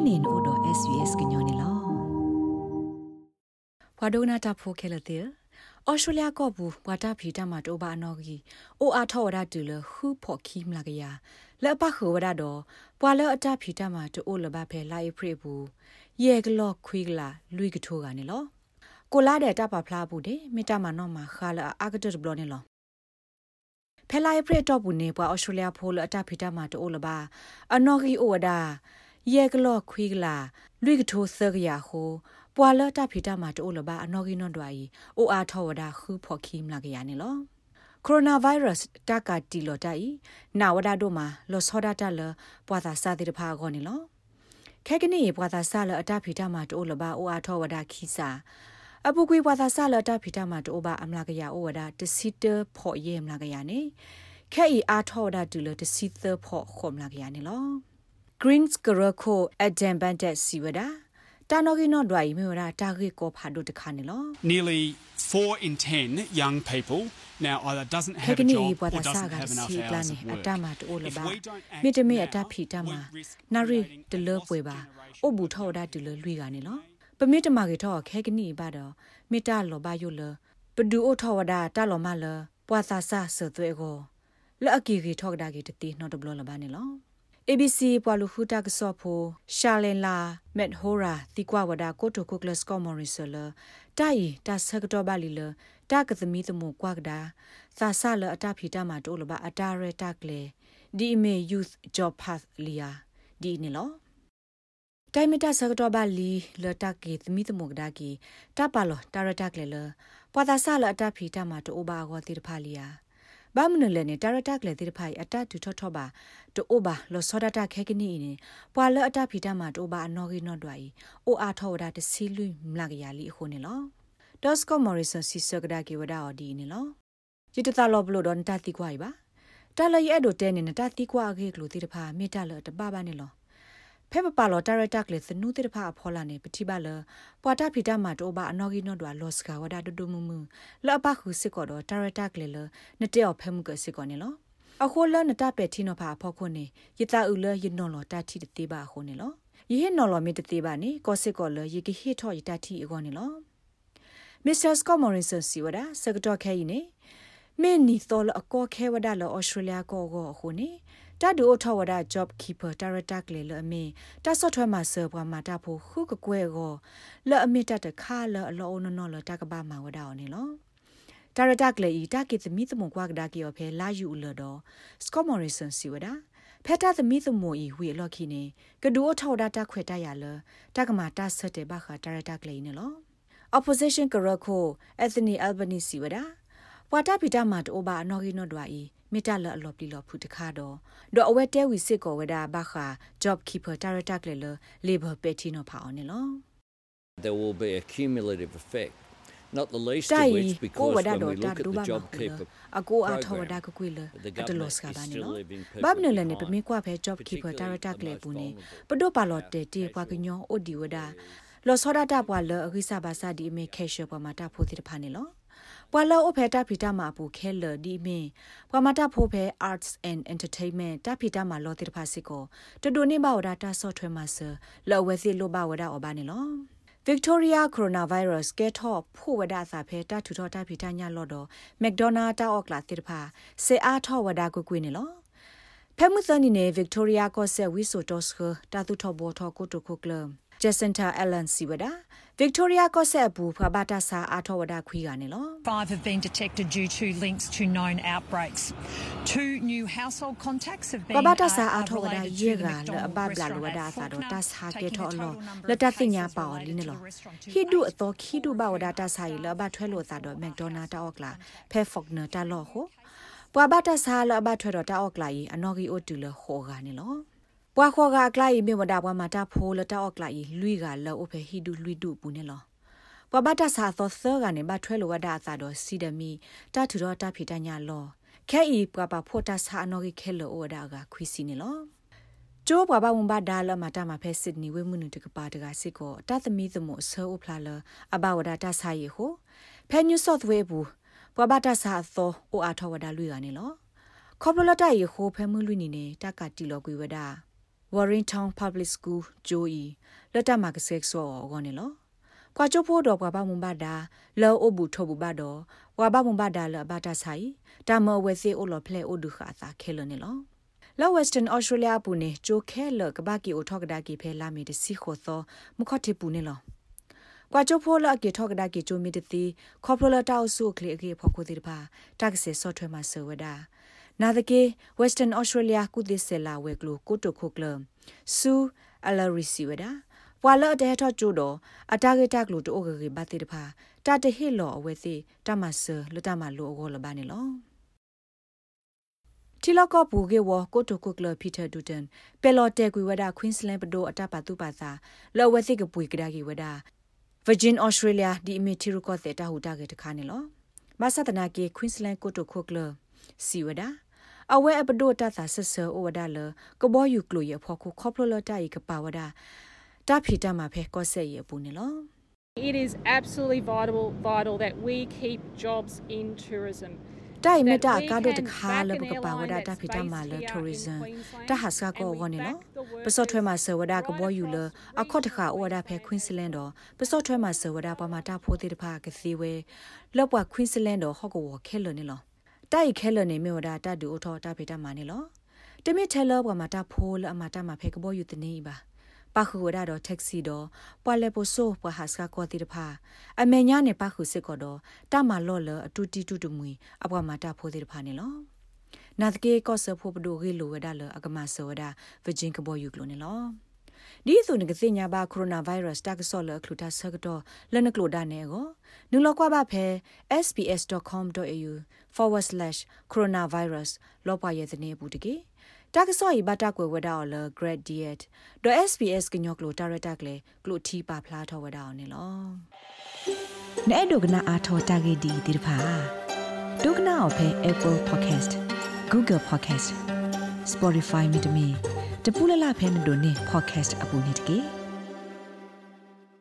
inin odo svs gnyone lo ဘွာဒိုနာတာဖိုခဲလတဲ့ဩစတြေးလျကောဘူးဘွာတာဖီတာမတိုဘာနော်ဂီအိုအားထော်ရတူလဟူဖော်ခီမလာကရလက်ပခဝရတော့ဘွာလအတာဖီတာမတိုအိုလဘဖဲလိုက်ဖရဘူးယေကလော့ခွေးကလာလွိကထိုးကနေလောကိုလာတဲ့တပဖလားဘူးတဲ့မိတာမနော်မှာခါလာအာဂတ်ဘလောနေလောဖဲလိုက်ဖရတော့ဘူးနေဘွာဩစတြေးလျဖိုးလအတာဖီတာမတိုအိုလဘအနော်ဂီအိုဝဒါ ယေကလော့ခွေးကလာလွိကထိုးသကရဟိုပွာလတာဖီတာမာတိုလဘာအနော်ဂီနော်ဒွာဤအိုအားထောဝဒါခုဖော်ခိမလာကရနေလောကိုရိုနာဗိုင်းရပ်စ်တကတီလောတိုင်နာဝဒါတို့မှာလောဆောဒတာလပွာသာစာတိတဖာခေါနေလောခဲကနေပွာသာဆာလအတာဖီတာမာတိုလဘာအိုအားထောဝဒါခိစာအပုကွေပွာသာဆာလအတာဖီတာမာတိုဘာအမလာကရအိုဝဒါတစီတဖော်ရဲမလာကရနေခဲဤအားထောဝဒါတူလတစီသဖော်ခေါမလာကရနေလော Greens Garako Adam Bandet Siwada တာနော်ကီနော်ဒွိုင်မေရာတာဂီကိုဖာဒုတခါနေလော Nearly 4 in 10 young people now either doesn't have a job or doesn't have enough hours of work. အတမတိုလဘာမိတမေအတဖီတမနာရီတလပွေပါအဘူထောဒါတူလလွီကနေလောပမိတမကေထောခဲကနီပါတော့မိတလောဘာယုလပဒူအိုထောဝဒါတလောမလပွာသာဆာဆသွေကိုလက်အကီကေထောဒါကေတတိနော်တဘလလဘာနေလော ABC ပွာလူဖူတာကဆော့ဖိုရှာလင်လာမက်ဟိုရာတီကွာဝဒါကိုတိုကိုကလစကောမော်ရီဆလတိုင်တာဆကတော့ပါလီလတာကသမီသမကွာကဒါသာဆလအတာဖီတာမာတိုလဘအတာရတာကလေဒီမေ youth job path လီယာဒီနေလောတိုင်မတာဆကတော့ပါလီလတာကေသမီသမကဒါကီတာပါလောတာရတာကလေလပွာသာဆလအတာဖီတာမာတိုဘာဂောတိတဖာလီယာ ဘာမနလနေတရတကလေတိဖိုင်အတတူထော့ထော့ပါတိုဘာလောစောဒတာခဲကနီအင်းပွာလအတဖီတမှာတိုဘာအနော်ကီနော်တွာဤအိုအာထော့ဝဒတစီလူမလကရလီအခုနေလောဒေါစကောမော်ရီဆန်စီဆကဒါကေဝဒါအော်ဒီနေလောဂျီတတာလောဘလို့တော့တတိကွာဤပါတလရဲ့အဲ့တို့တဲနေနတတိကွာခေကလူတိတဖာမေတ္တာလောတပပါနေလော ဖဲပပါလောတာရတက်လေသနုတိတဖာဖောလာနေပတိပါလပွာတာဖီတာမတိုဘာအနော်ဂီနော်ဒွာလော့စကာဝဒါဒဒုမမလောပခုစစ်ကောတော့တာရတက်လေလနတဲ့ော်ဖဲမှုကစစ်ကောနေလောအခုလနတပဲတီနော်ဖာဖောခုနေယတာဥလယနော်လောတာတီတေးပါခုနေလောယဟေနော်လောမီတတေးပါနေကောစစ်ကောလယကိဟေထောယတာတီအကောနေလောမစ္စတာစကောမော်ရင်ဆန်စီဝဒါစကတော်ခဲနေမင်းနီသောလအကောခဲဝဒါလောဩစတြေးလျကောကိုအခုနေ တာဒူအထောဝဒါ job keeper director ကလေလအမီတာဆော့ထွဲမှာဆာဘွားမာတာဖို့ခုကကွဲကိုလအမီတတခါလအလောနနောလတကဘာမှာဝဒါအောင်နေလောဒါရတာကလေဤတာကိသမီသမကွာကဒါကီယောဖဲလာယူလတော့စကောမော်ရီဆန်စီဝဒါဖက်တာသမီသမီဝီလော်ခီနေကဒူအထောဒါတာခွေတရလတကမာတာဆက်တဲ့ဘခဒါရတာကလေနေလော opposition ကရခို Anthony Albanese ဝဒါ ပွာတာပီတာမတ်အိုဘာနော်ဂီနော်ဒွာဤမေတ္တာလအလော်ပလီလော်ဖူတခါတော့ဒေါ်အဝဲတဲဝီစစ်ကောဝဒါဘခာ job keeper တာရတာကလေလ labor petty နော်ဖာအောင်နေလော There will be a cumulative effect not the least of which because when we look at the job keeper အကိုအထောဝဒါကကွေလအတလော့စကဘာနေလောဘပ်နလနေပမေကွာဖဲ job keeper တာရတာကလေပူနေပဒိုပါလော်တဲတေကွာကညောအိုဒီဝဒါလောစောဒတာပွာလအခိစဘာစာဒီမေခေရှောပမာတာဖိုတိတဖာနေလော ပွာလောအဖေတာဖီတာမှာပူခဲလဒီမင်ပွာမတာဖိုဖဲ arts and entertainment တာဖီတာမှာလောတိတဖာစစ်ကိုတတူနေပါဝဒတာဆော့ထွဲမှာဆလောဝဲစီလိုပါဝဒအဘာနေလော Victoria coronavirus ကဲထော့ဖို့ဝဒစာဖဲတာထူထောတာဖီတာညလော့တော့ McDonald တာအော့ကလာတိတဖာစေအားထော့ဝဒကိုကွေးနေလောဖဲမှုစနီနေ Victoria ကောဆက်ဝီဆိုတော့စခတာသူထော့ဘောထော့ကိုတိုကိုကလမ် Jacinta Allen Siwada Victoria Kosebu Prabata Sa Athawada Khwiga ne lo Five have been detected due to links to known outbreaks. Two new household contacts have been Prabata Sa Athawada Yega le ababla lo wada sa do ta sa ke tho lo le ta tinya pa o li ne lo hi du atho khi du ba wada ta sa yi le ba thwe lo sa do McDonald ta okla phe Faulkner ta lo ho ပွာဘတာဆာလဘထွေတော့တာအော့ကလာဤအနော်ဂီအိုတူလခောကနေလော ပွာခေါ်ကကလိုက်မြေမတာပွားမှာတာဖိုးလတောက်လိုက်လွိကလောအဖေဟီဒူလွိဒူပူနေလောပွာဘတာစာသောသကနေဘထွဲလိုဝဒအသာတော့စီဒမီတာထူတော့တာဖီတညာလောခဲဤပွာပဖိုတာစာအနော်ကြီးခဲလောဩဒါကခွီစီနေလောကျိုးပွားပါဝန်ပါဒါလမတာမဖဲစစ်နီဝဲမှုနုတကပါတကစစ်ကိုတသမီသမဆောအဖလာလအဘဝဒတာစာရီဟိုဖဲညူဆော့ဝဲဘူးပွာဘတာစာသောအိုအားထောဝဒလွိကနေလောခေါပလလတရီဟိုဖဲမှုလွိနေနေတကတီလောကွေဝဒါ Warrington Public School ဂျိုအီလက်တမကဆက်ဆောဂောနေလောကွာချိုဖိုးတော့ကွာဘာမွန်ဘာဒါလောအဘူထောဘူဘာတော့ကွာဘာမွန်ဘာဒါလဘာတာဆိုင်တာမဝဲစီအိုလောဖလဲအိုဒုခါသာခဲလနေလောလော Western Australia ပူနေဂျိုခဲလကဘာကီအိုထောက်ကဒါကီဖဲလာမီတစီခိုသောမခတ်တီပူနေလောကွာချိုဖိုးလကေထောက်ကဒါကီဂျိုမီတတီခေါပလတာအဆုကလေကေဖော်ကိုတီပါတက်ဆေဆော့ထွဲမှာဆောဝဒါ နာဒကေ Western Australia ကုသစ်ဆလာဝဲကလိုကိုတိုခိုကလဆူအလာရီစီဝဒါပွာလတဲ့ထကျိုတော့အတာဂေတက်လို့တိုဂေဘတ်တိတဖာတတဟစ်လောအဝဲစီတမဆလတမလိုအောလဘာနေလောတီလကောပူကေဝကိုတိုကိုကလပီတာဒူတန်ပယ်လော်တဲကွေဝဒါကွင်းစလန်ပဒိုအတပတူပါသာလောဝဲစီကပွေကဒါကေဝဒါ Virgin Australia ဒီအမီတီရကောတဲ့တာဟူတာကေတခါနေလောမဆတနာကေ Queensland ကိုတိုကိုကလစီဝဒါ အဝဲအပဒိုတသာဆဆအိုဝဒါလကဘောယူကလိုရဖို့ခုခေါပလလတာဤကပါဝဒါတာဖီတာမှာဖဲကောဆက်ရပူနေလော It is absolutely vital vital that we keep jobs in tourism. တိုင်မတာကားတဲ့တခါလဘကပါဝဒတာဖီတာမာလတိုရီဇမ်တဟဆာကောဝနေလောပစော့ထွဲမှာဆဝဒကဘောယူလအခော့တခါဩဝဒဖဲကွင်းစလန်တော့ပစော့ထွဲမှာဆဝဒပမာတာဖိုးတဲ့တဖာကစီဝဲလော့ပွားကွင်းစလန်တော့ဟော့ကောခဲလနေလော တိုက်ခဲလနေမြေဝဒတာဒူအထောတာဖီတာမာနေလောတမိထဲလောပမာတာဖိုးလအမာတာမှာဖဲကဘောယူတနေပါပါခုဝဒါတော့တက်ဆီတော့ပွာလေပိုဆိုပွာဟာစကကောတိတဖာအမေညာနေပါခုစစ်ကောတော့တမလော့လအတူတီတူတမွေအပွားမာတာဖိုးတိတဖာနေလောနာတကေကော့ဆဖို့ပဒိုဂေလိုဝဒါလအကမဆောဝဒါဗဂျင်ကဘောယူကလိုနေလော ဒီဆိုနကစညာဘာကိုရိုနာဗိုင်းရပ်စ်တက်ဆောလခလူတာဆကတော့လနကလိုဒါနေကိုနူလောက်ကွာပါဖဲ sbs.com.au/coronavirus လောပါရဲ့တဲ့နေဘူးတကေတာကဆော့ဤဘတာကွယ်ဝဒါအော်လ grad diet .sbs ကညော့ကလိုတာရတာကလေကလိုတီပါဖလားထောဝဒါအော်နေလောနဲ့ဒုကနာအာထောတာဂေဒီဒီဖာဒုကနာအဖဲ Apple Podcast Google Podcast Spotify မြေတမီ တပူလလဖဲမတို့နေ podcast အပူနေတကေ